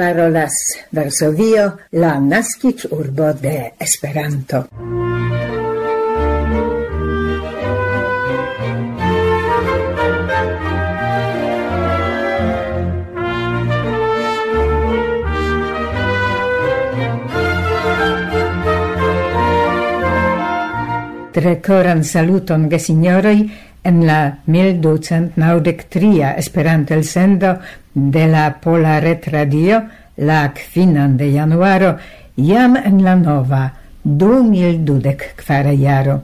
parolas Varsovio, la nascic urbo de Esperanto. Tre coran saluton, gesinjoroj, en la 1293 Esperanto elsendo de la Pola Retradio la kvinan de januaro jam en la nova 2024 jaro.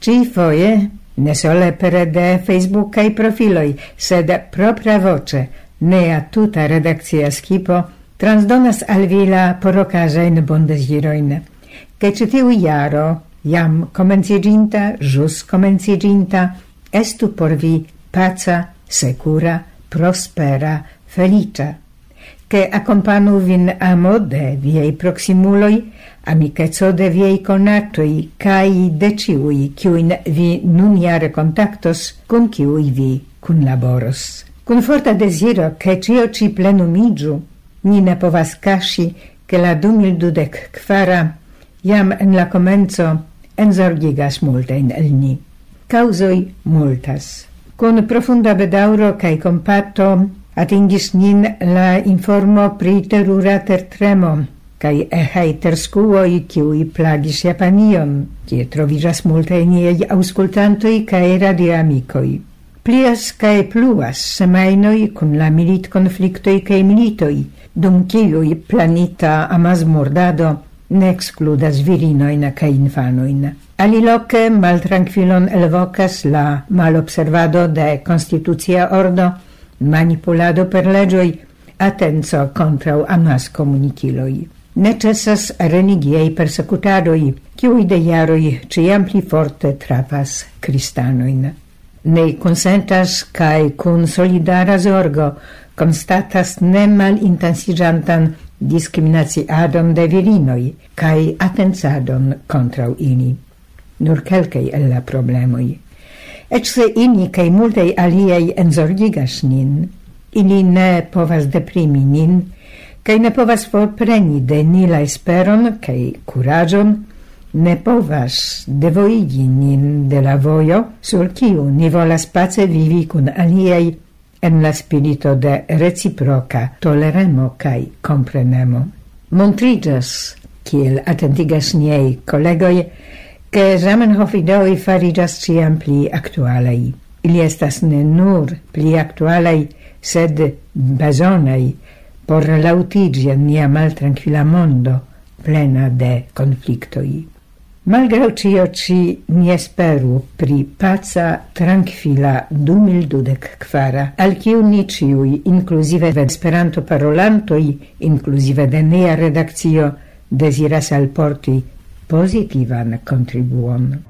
Ci foje ne sole pere de Facebook kaj profiloj, sed propra voce nea tuta redakcia skipo transdonas al vi la porokaĵajn bondezirojn. Kaj ĉi tiu jaro jam komenciĝinta, ĵus komenciĝinta, estu por vi paca, secura, prospera, felicia. Che accompanu vin amo de viei proximuloi, amicezo de viei conatoi, cae de ciui, ciuin vi nun iare contactos, cum ciui vi cun laboros. Cun forta desiro che cio ci plenumigiu, ni ne povas casci che la 2024 jam en la comenzo enzorgigas multain el ni. Causoi multas. Con profunda bedauro cae compatto atingis nin la informo pri terura tertremo cae ehei terscuoi ciui plagis Japanion, cie trovijas multae niei auscultantoi cae radioamicoi. Plias cae pluas semainoi cun la milit conflictoi cae militoi, dum ciui planita amas mordado ne excludas virinoin cae infanoin. Aliloque maltranquilon elvocas la malobservado de constitucia ordo, manipulado per legioi, atenzo contrau amas comuniciloi. Necessas renigiei persecutadoi, ciui de iaroi ciam pli forte trapas cristanoin. Ne consentas cae cun solidara zorgo constatas ne mal discriminaci adon de virinoi cae atenzadon contrau ini nur kelkaj el la problemoi. Ec se ini cae multei aliei enzorgigas nin, ili ne povas deprimi nin, cae ne povas forpreni de nila esperon cae curagion, ne povas devoigi nin de la vojo, sur kiu ni volas pace vivi kun aliei en la spirito de reciproca toleremo kaj comprenemo. Montrigas, kiel atentigas niei kolegoj, che Zamenhof ideoi farigas ciam pli actualai. Ili estas ne nur pli actualai, sed besonai por lautigi en nia maltranquilla mondo plena de conflictoi. Malgrau cio ci ni esperu pri paca, tranquila 2024, kvara, al ciu ni ciui, inclusive de Esperanto parolantoi, inclusive de nea redakcio, desiras alporti positivan contribuon.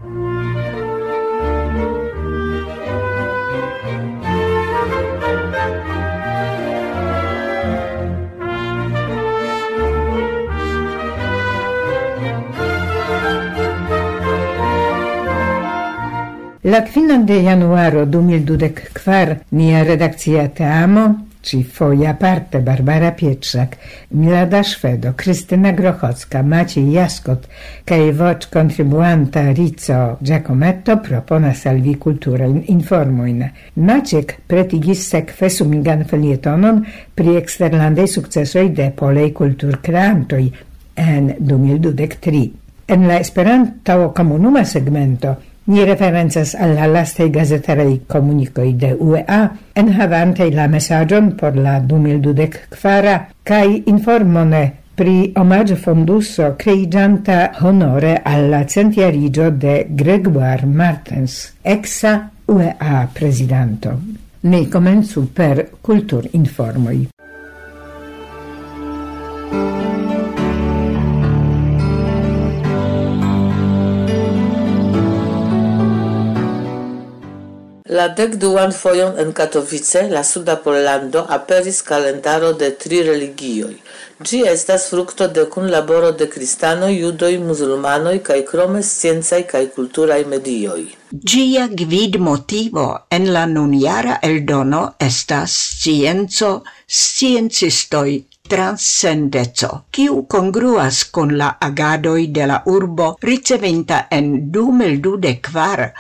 La finan de januaro 2024 nia redakcia teamo, Ci, foia Parte, Barbara Pietrzak, Milada Szwedo, Krystyna Grochocka, Maciej Jaskot, kaj voĉ kontribuanta Rico Giacometto propona salvi vi kulturajn informojn. Maciek pretigis sekve sumigan felietonon pri eksterlandaj sukcesoj de polaj kulturkreantoj en 2023. En la Esperanto komunuma segmento Ni referencas al la lastaj gazetaraj komunikoj de UEA havante la mesaĝon por la 2024 kaj informone pri omaggio fonduso creigianta honore alla centiarigio de Gregoire Martens, exa UEA presidanto. Ne comenzu per cultur informoi. La dekduan fojon en Katowice, la suda Pollando, aperis kalendaro de tri religioj. Ĝi estas frukto de kunlaboro de kristanoj, judoj, musulmanoj kaj krome sciencaj kaj kulturaj medioj. Ĝia gvidmotivo en la nunjara eldono estas scienco, sciencistoj transcendeco, kiu congruas con la agadoi de la urbo ricevinta en 2024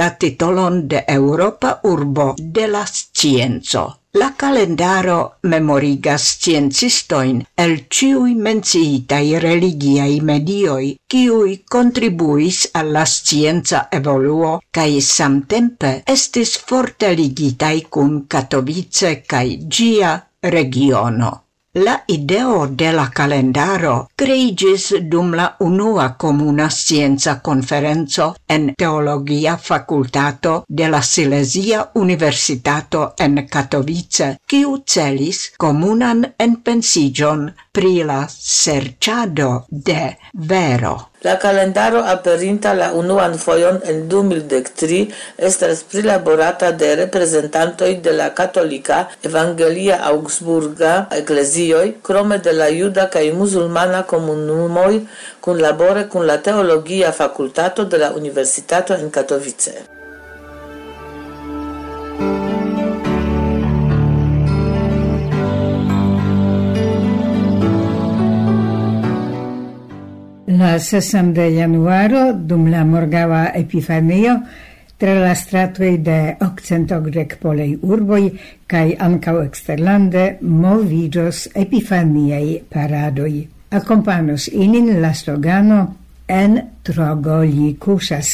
la titolon de Europa Urbo de la scienzo. La calendaro memorigas sciencistoin el ciui menciitai religiai medioi, ciui contribuis alla scienza evoluo cae samtempe estis forte ligitai kun Katowice cae Gia regiono. La ideo de la calendaro creigis dum la unua comuna scienza conferenzo en Teologia Facultato de la Silesia Universitato en Katowice, kiu celis comunan enpensigion pri la serciado de vero. La calendaro aperinta la unuan foion en 2013 estas prilaborata de reprezentantoj de la katolika, evangelia augsburga eklezioj, krome de la juda kaj musulmana komunumoj kunlabore kun la teologia fakultato de la Universitato en Katowice. la 6 de januaro, dum la morgava epifanio, tra la stratoj de okcentogrek polei urboi, cae ancau exterlande, moviĝos epifaniei paradoi. Akompanos inin la slogano En trogo li kuŝas,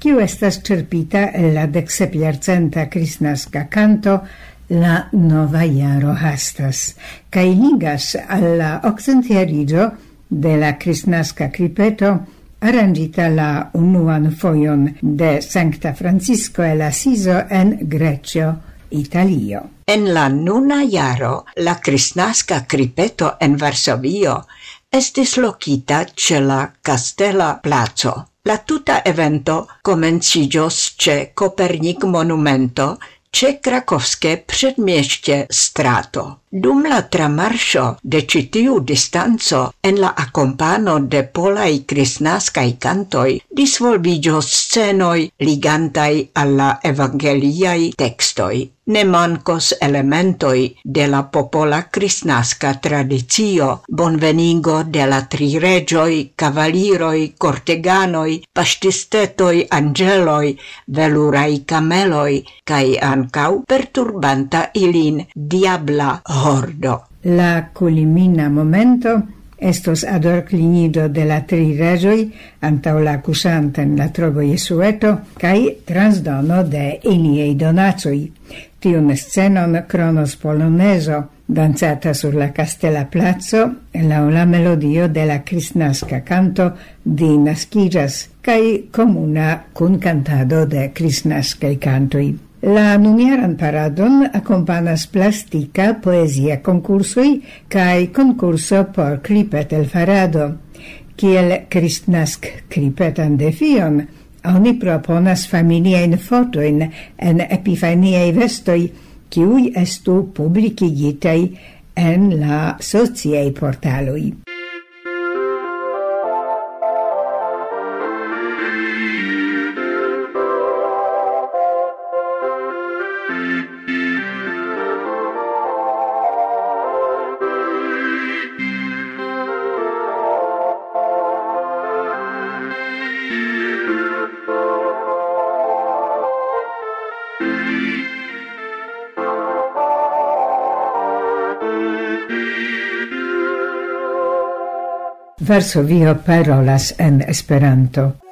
kiu estas cerpita el la dexepiarcenta crisnasca kanto La nova jaro hastas, cae ligas alla la de la Kristnaska Cripeto, arrangita la unuan foion de Sancta Francisco el Asiso en Grecio, Italio. En la nuna iaro, la Kristnaska Cripeto en Varsovio estis lokita ce la Castella Placo. La tuta evento comencigios ce Copernic Monumento ce Krakowskie Przedmieście Strato. Dum la tramarŝo de citiu distanzo en la accompano de polai crisnascai cantoi disvolvigios scenoi ligantai alla evangeliai textoi. Ne mancos elementoi de la popola kristnaska tradicio, bonvenigo de la tri regioi, cavaliroi, corteganoi, pastistetoi, angeloi, velurai cameloi, cae ancau perturbanta ilin diabla hordo. La culimina momento estos ador clinido de la tri regioi antau la acusanta en la trovo jesueto cae transdono de iliei donacoi. Tiun scenon cronos poloneso danzata sur la Castella Plazzo e la melodio de la crisnasca canto di Nasquillas cae comuna cun cantado de Kristnaskei cantoi. La nunieran paradon accompanas plastica poesia concursui cae concurso por kripet-elfarado. Kiel kristnask kripetan defion, oni proponas familiaen fotoin en epifaniaj vestoi, kiuj estu publicigitei en la sociaj portaloi. Verso vio parolas en Esperanto.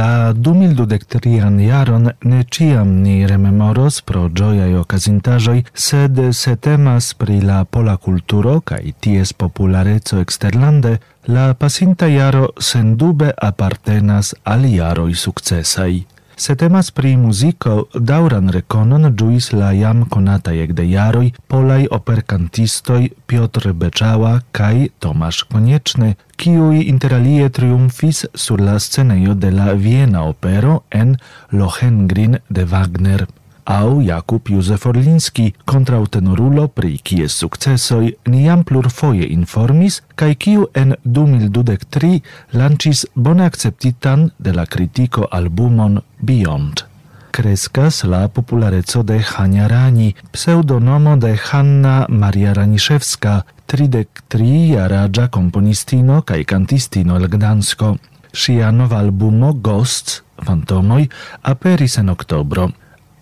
La 2023an jaron ne ciam ni rememoros pro gioiai okazintajoi, sed se temas pri la pola culturo cae ties popularezzo exterlande, la pasinta jaro sendube apartenas al jaroi successai. Se temas pri muziko, dauran rekonon ĝuis la jam konataj de jaroj polaj operkantistoj Piotr Beczała kaj Tomasz Konieczny, kiuj interalie triumfis sur la scenejo de la Viena opero en Lohengrin de Wagner au Jakub Józef Orlinski, kontrautenorulo pri kies sukcesoj ni jam plurfoje informis kaj kiu en 2023 lancis bone akceptitan de la kritiko albumon Beyond. Kreskas la populareco de Hania Rani, pseudonomo de Hanna Maria Raniszewska, 33-jara komponistino kaj kantistino el Gdansko. Ŝia nova albumo Ghosts, Fantomoj, aperis en oktobro.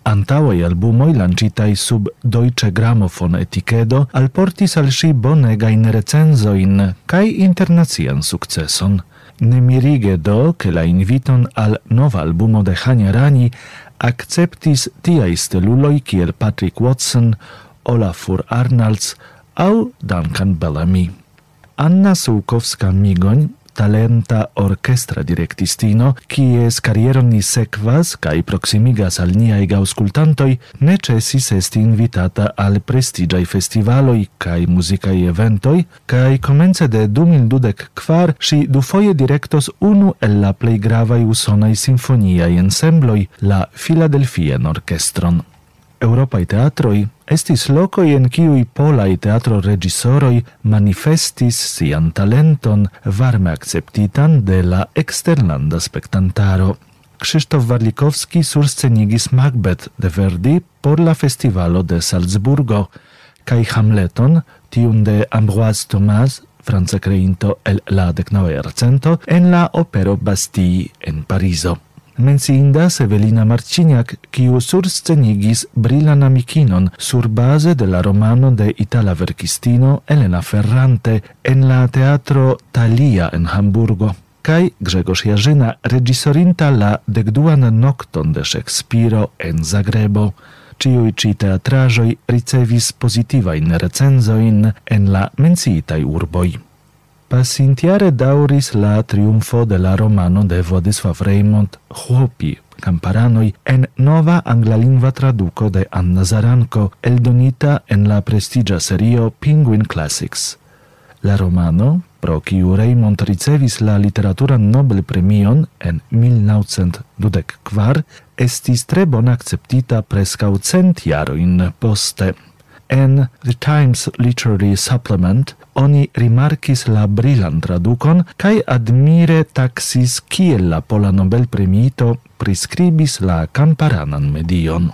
Antaŭaj albumoj lanĉitaj sub Deutsche Grammophon etikedo alportis al ŝi bonegajn recenzojn kaj internacian sukceson. Ne mirige do, ke la inviton al nova albumo de Hania Rani acceptis tiaj steluloj kiel Patrick Watson, Olafur Arnalds aŭ Duncan Bellamy. Anna Sulkowska Migoń talenta orchestra directistino, quies carrieron ni sequas, cae proximigas al niaj gauscultantoi, necesis esti invitata al prestigiai festivaloi cae musicae eventoi, cae comence de 2024 si du foie directos unu el la plei gravaj usonaj simfoniaj ensembloi, la Philadelphian Orchestron. Europai teatroi estis locoi en ciui polai teatro regisoroi manifestis sian talenton varme acceptitan de la externanda spectantaro. Krzysztof Warlikowski surscenigis Macbeth de Verdi por la festivalo de Salzburgo, kai Hamleton, tiun de Ambroise Thomas, franca creinto el la decnauercento, en la opero Bastille en Parizo. Menciindas Evelina Marciniak, kiu surscenigis brilan amikinon surbaze de la romano de itala verkistino Elena Ferrante en la teatro Thalia en Hamburgo kai Grzegorz Jarzyna regisorinta la degduan nocton de Shakespeare en Zagrebo. Ciui ci teatrajoi ricevis positivain recenzoin en la menciitai urboi. Pasintiare dauris la triumfo de la romano de Władysław Reymond Chłopi, Camparanoi, en nova anglalingva traduco de Anna Zaranko, eldonita en la prestigia serio Penguin Classics. La romano, pro kiu Reymond ricevis la literatura Nobel premion en 1924, estis tre bon acceptita prescau cent jaroin poste. En The Times Literary Supplement oni rimarkis la brilan tradukon kaj admire taksis kiel la pola Nobel premito priskribis la kamparanan medion.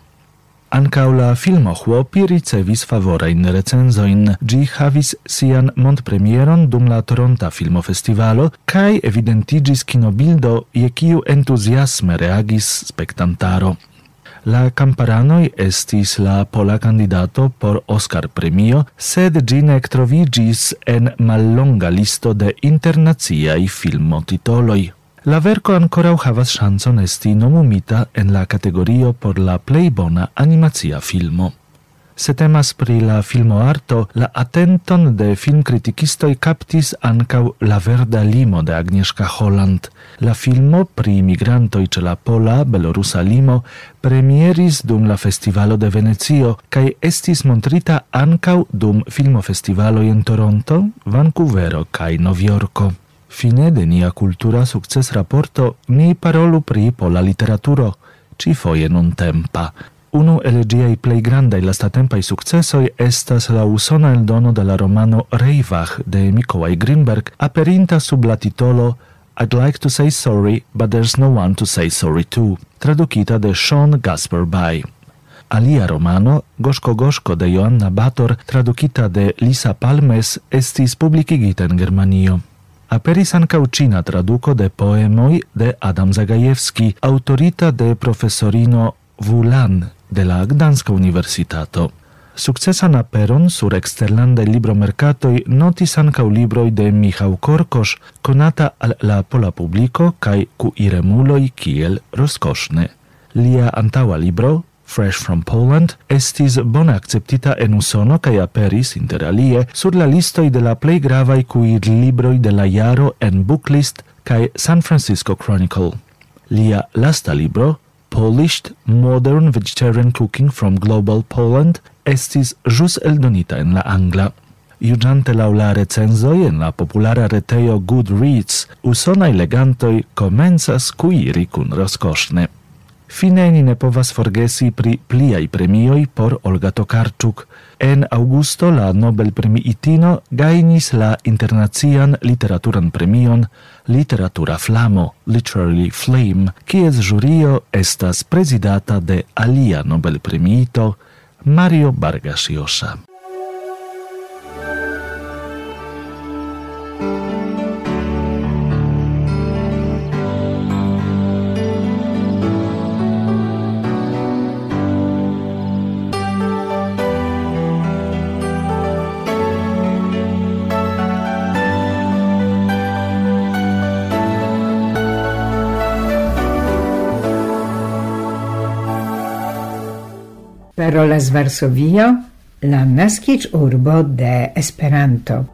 Ankaŭ la filmo Huopi ricevis favorajn recenzojn. Ĝi havis sian montpremieron dum la Toronta Filmofestivalo kaj evidentiĝis kinobildo, je kiu entuziasme reagis spektantaro. La Camparanoi estis la pola candidato por Oscar premio, sed gi trovigis en mallonga listo de internaziai filmotitoloi. La verco ancora havas chanson esti nomumita en la categorio por la plei bona animazia filmo. Se temas pri la filmo arto, la atenton de film criticistoi captis ancau la verda limo de Agnieszka Holland – La filmo pri migrantoj ĉe la pola belorusa limo premieris dum la festivalo de Venecio kaj estis montrita ankaŭ dum filmofestivaloj en Toronto, Vancouvero kaj Novjorko. Fine de nia kultura sukcesraporto ni parolu pri pola literaturo, ci foje non tempa. Unu el giai plei grandai lastatempaj sukcesoj estas la usona eldono de la romano Reivach de Mikołaj Grinberg, aperinta sub la titolo I'd like to say sorry, but there's no one to say sorry to, traducita de Sean Gasper Bay. Alia romano, Goszko Goszko de Joanna Bator, traducita de Lisa Palmes, estis publicigita in Germanio. Aperis ancau cina traduco de poemoi de Adam Zagajewski, autorita de professorino Vulan de la Gdanska Universitato. Sukcesan aperon sur eksterlande libro mercatoi notis ankaŭ libroj de Michał Korkosz, konata al la pola publiko kaj kuiremuloj kiel rozkoszny. Lia antaŭa libro Fresh from Poland estis bone akceptita en Usono kaj aperis interalie sur la listoj de la plej gravaj kuir-libroj de la jaro en Booklist kaj San Francisco Chronicle. Lia lasta libro Polished Modern Vegetarian Cooking from Global Poland estis jus eldonita en la angla. Juĝante lau la recenzoi en la populara retejo Goodreads, usonai legantoi komencas kuiri kun rozkoŝne. Fine ni ne povas forgesi pri pliai premioi por Olga Tokarczuk. En augusto la Nobel premiitino gainis la internacian literaturan premion Literatura Flamo, literally Flame, kies jurio estas presidata de alia Nobel premiito Mario Vargas Llosa. Parolas Varsovio, la nascic urbo de Esperanto.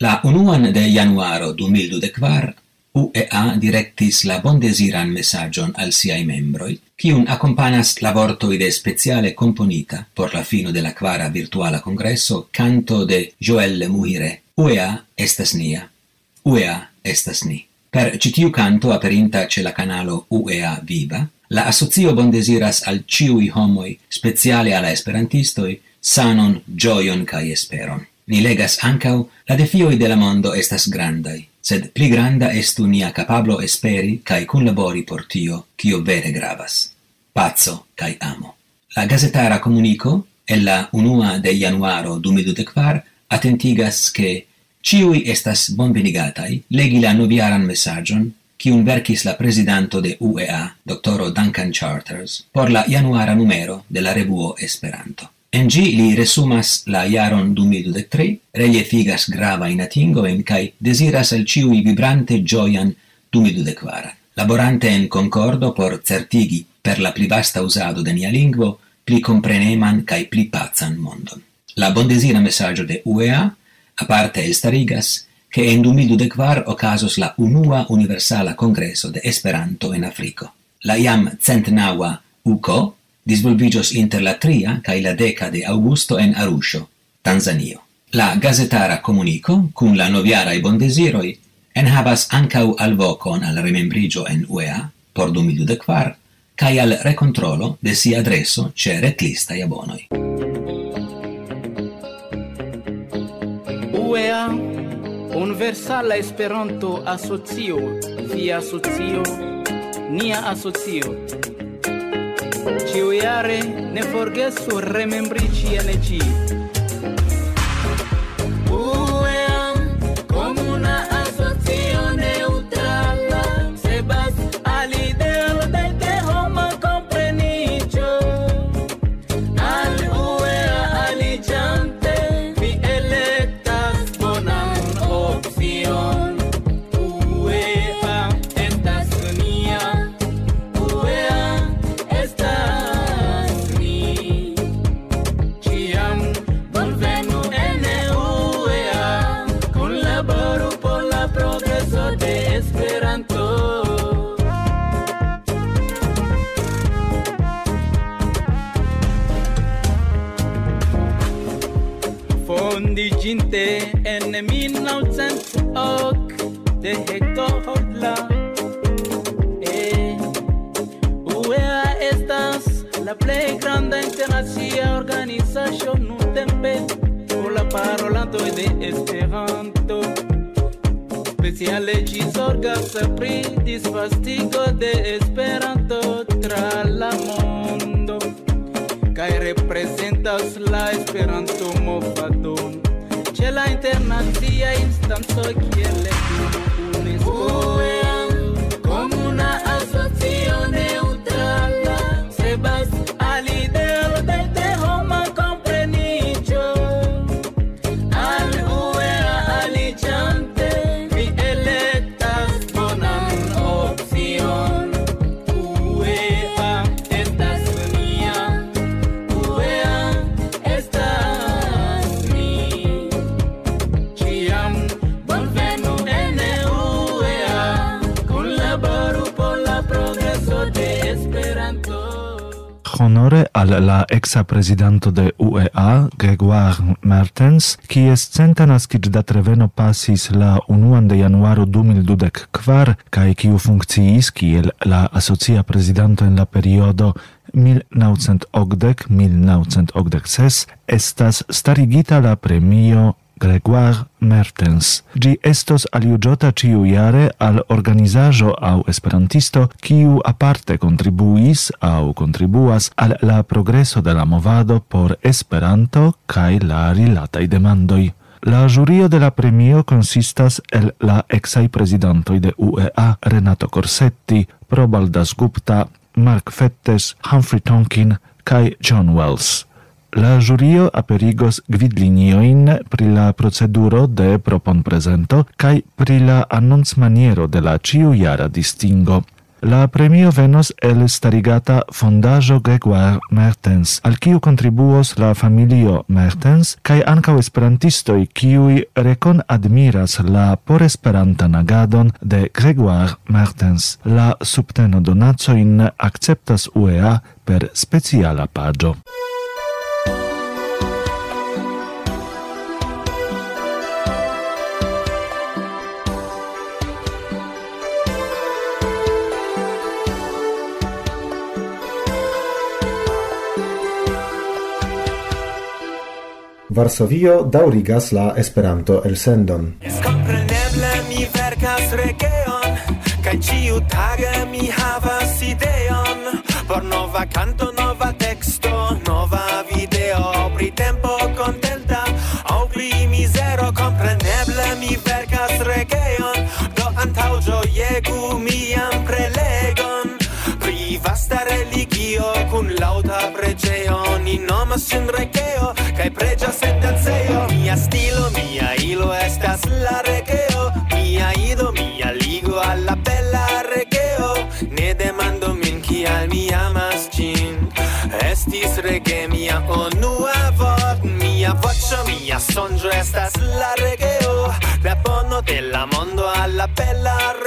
La unuan de januaro 2024 UEA directis la bondesiran messagion al siai membroi, cium accompanas la vortoi de speciale componita por la fino de la quara virtuala congresso canto de Joel Muhire, UEA estas nia, UEA estas ni. Per citiu canto aperinta ce la canalo UEA Viva, la associo bondesiras al ciui homoi, speciale alla esperantistoi, sanon, gioion cae esperon. Ni legas ancau, la defioi de la mondo estas grandai, sed pli granda estu nia capablo esperi cae cunlabori por tio, cio vere gravas. Pazzo cae amo. La gazetara comunico, el la unua de januaro 2024, attentigas che ciui estas bonvenigatai legi la noviaran messagion un verkis la presidanto de UEA, doctoro Duncan Charters, por la januara numero de la revuo Esperanto. En gi li resumas la iaron 2023, reliefigas grava in atingoen kai desiras al ciui vibrante gioian 2024. Laborante en concordo por certigi per la pli vasta usado de nia lingvo, pli compreneman kai pli pazan mondon. La bondesira messaggio de UEA, a parte estarigas, che en 2024 ocasos la unua universala congreso de Esperanto en Africo. La iam centnaua UCO, disvolvigios inter la tria cae la deca de augusto en Arusho, Tanzanio. La gazetara comunico, cum la noviara e bondesiroi, en habas ancau alvocon al remembrigio en UEA, por 2024, cae al recontrolo de sia adreso ce retlistae abonoi. UEA, Universala Esperanto Asocio, via asocio, nia asocio, Ĉiujare ne forgesu remembrigi energii. transformă fatum Ce la internația instanță chiele honore al la exa presidento de UEA, Gregoire Martens, es centa nascic dat reveno passis la 1 de januaro 2012 kvar, kaj kiu funkciis kiel la asocia prezidanto en la periodo 1980-1986, estas starigita la premio Gregoire Mertens. Gi estos aliugiota ciu jare al organizajo au esperantisto kiu aparte contribuis au contribuas al la progreso de la movado por Esperanto kai la rilatai demandoi. La jurio de la premio consistas el la exai presidentoi de UEA Renato Corsetti, Probaldas Gupta, Mark Fettes, Humphrey Tonkin, kai John Wells la jurio aperigos gvidlinioin pri la proceduro de propon presento kai pri la anoncmaniero de la ciu ĉiujara distingo. La premio venos el starigata fondajo Gregoire Mertens, al kiu contribuos la familio Mertens, kai ancau esperantistoi kiui recon admiras la por esperanta nagadon de Gregoire Mertens. La subteno donacoin acceptas UEA per speciala pagio. Varsovio daurigas la Esperanto-elsendon. Kompreneble mi verkas regeon, kaj ĉiutage mi havas ideon por nova kanto, nova teksto, nova video pri tempo kontenta aŭ pri mizero. Kompreneble mi verkas regeon, do antaŭ ĝojegu mian prelego cun lauta preĝejo ni nomas sin regeo kai pregia en mia stilo mia ilo estas la regeo mia ido mia ligo alla bella regeo. Ne demando min kial mi amas ĝin estis rege mia onua vot mia voce mia sonjo estas la regeo. La bono de la mondo alla bella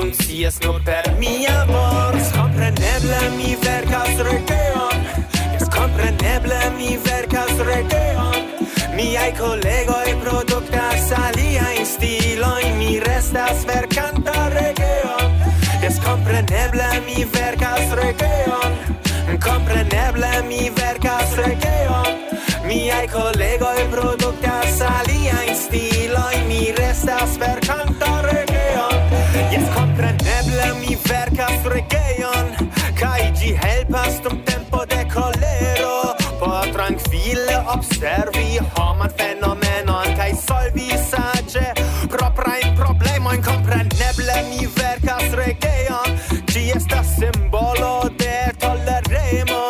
funkcias nur per mia mors Kompreneble mi verkas regeon Yes, kompreneble mi verkas regeon Miai kolegoi produktas aliain stiloin Mi restas verkanta regeon Yes, kompreneble mi verkas regeon Kompreneble mi verkas regeon Miai kolegoi produktas aliain stiloin Mi restas verkanta regeon mi verkas regejon kaj ĝi helpas dum tempo de kolero. Por trankvile observi homan fenomenon kaj solvi saĝe proprajn problemojn. Kompreneble mi verkas regejon ĝi estas simbolo de toleremo.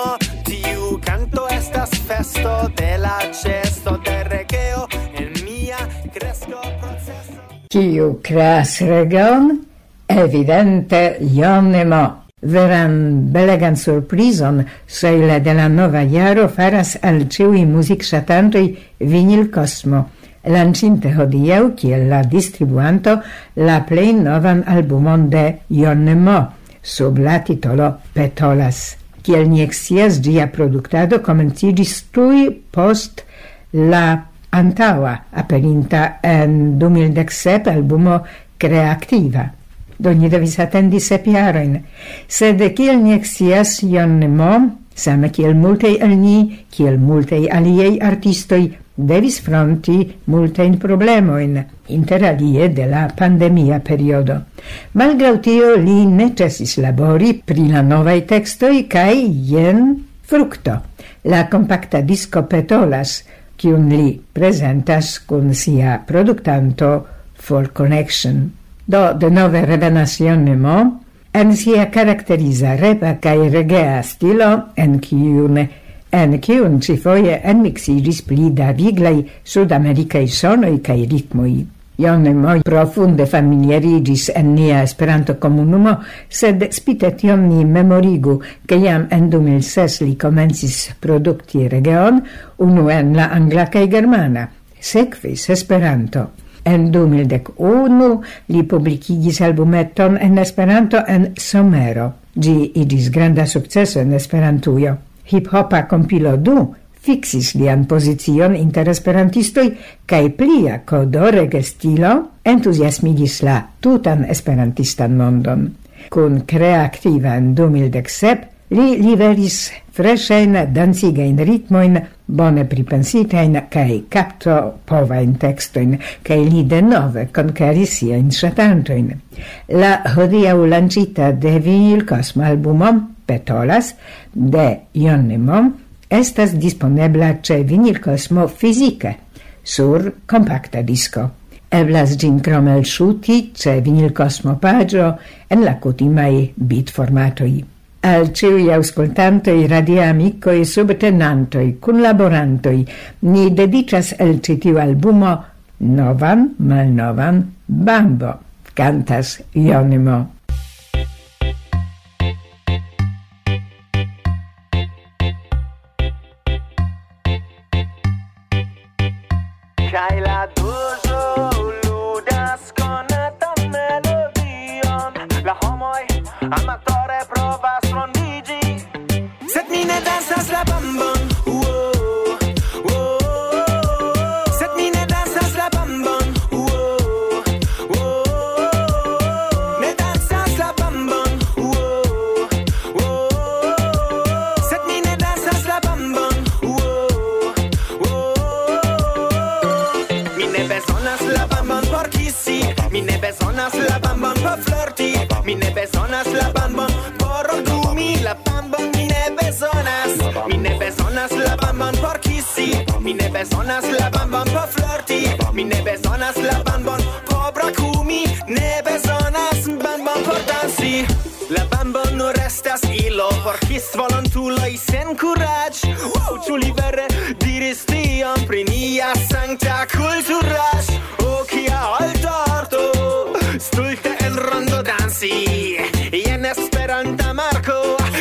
Tiu kanto estas festo de la ĉesto de regeo en mia kresko proceso. Kiu kreas regon? Evidente ionemo. Veran belegan surprizon Soile de la nova jaro faras al ĉiuj muzikŝatantoj Vinil Cosmo, lancinte hodiaŭ kiel la distribuanto la plej novan albumon de Ionemo sub la titolo Petolas. Kiel ni ekscias, ĝia produktado komenciĝis tuj post la antaŭa aperinta en 2017 albumo Kreativa do ni devis attendi sep jarojn. Sed kiel ni ekscias, ion Mo, same kiel multaj el ni, kiel multaj aliaj artistoj, devis fronti multajn problemojn, interalie de la pandemia periodo. Malgraŭ tio li ne ĉesis labori pri la novaj tekstoj kaj jen frukto, la kompakta disko Petolas, kiun li prezentas kun sia produktanto For Connection do nove revenas Jeronimo, en sia caracteriza repa cae regea stilo, en cium, en cium ci foie en mixigis pli da viglaj sudamerikaj sonoj kaj ritmoj. Jeronimo profunde familiarigis en nia esperanto comunumo, sed spite tion ni memorigu, che iam en 2006 li komencis producti regeon, unu en la angla cae germana, sequis Esperanto. En 2011 li publicigis albumeton en Esperanto en somero. Gi iĝis granda successo en Esperantujo. Hip-hopa compilo 2 fixis lian pozicion inter Esperantistoi kaj plia codore gestilo entusiasmigis la tutan esperantistan mondon. Kun krea en 2017 Li liveris freŝajn dancigajn ritmojn, bone pripensitajn kaj kapto povajn tekstojn, kaj li denove konkeris siajn in La hodiaŭ lanĉita de vinilkosma albumo Petolas de ionimo estas disponebla ĉe vinilkosmo fizike sur compacta disco Eblas gin cromel shuti, ce ĉe vinilkosmo pagio, en la cutimai bit formatoi al ciui auscultantoi, radia amicoi, subtenantoi, cunlaborantoi, ni dedicas el citiu albumo novan malnovan bambo, cantas Ionimo. bezonas la bambon por flirti Mi ne bezonas la bambon por orgumi La bambon mi ne bezonas. Mi ne bezonas la bambon por kissi. Mi ne bezonas la bambon por flirti Mi ne bezonas la bambon por brakumi Ne bezonas bambon por dansi. La bambo nur restas ilo por kis volontuloj sen kuraĝ. Wow, ĉu li vere diris tion pri nia sankta kulturaĵo?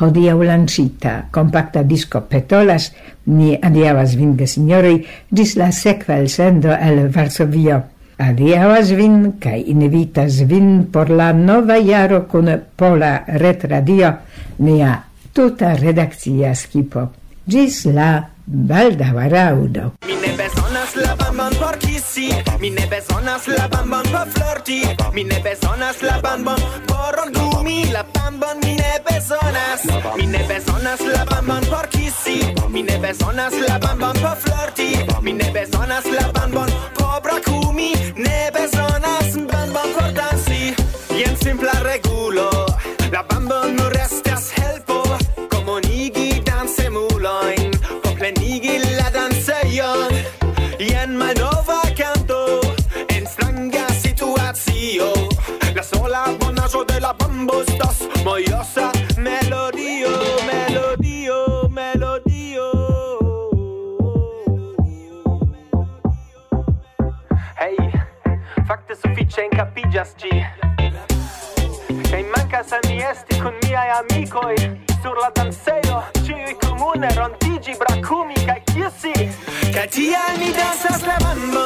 hodiaŭ lancita compacta disco Petolas, ni adiavas vin ge signori dis la sekva elsendo el Varsovio. adiavas vin kai invitas vin por la nova jaro con Pola Retradio, nia tuta redakcia skipo. dis la baldaŭa raŭdo. Por kissi Mi ne bezonas la bambon por flirti Mi ne bezonas la bambon por orgumi La bambon mi ne bezonas Mi ne bezonas la bambon por kissi Mi ne bezonas la bambon por flirti Mi ne bezonas la bambon por brakumi Ne bezonas bambon por dansi. Jen simpla regulo La bambon nur estas helpo. Komunigi dansemulojn Por bambo estas Mojosa melodio Melodio, melodio Hey, fakte sufiĉe enkapiĝas ĝi Kaj mankas al mi esti kun miaj amikoj Sur la dansejo ĉiuj komune rondiĝi, brakumi kaj kisi Kaj tial mi dancas la bambon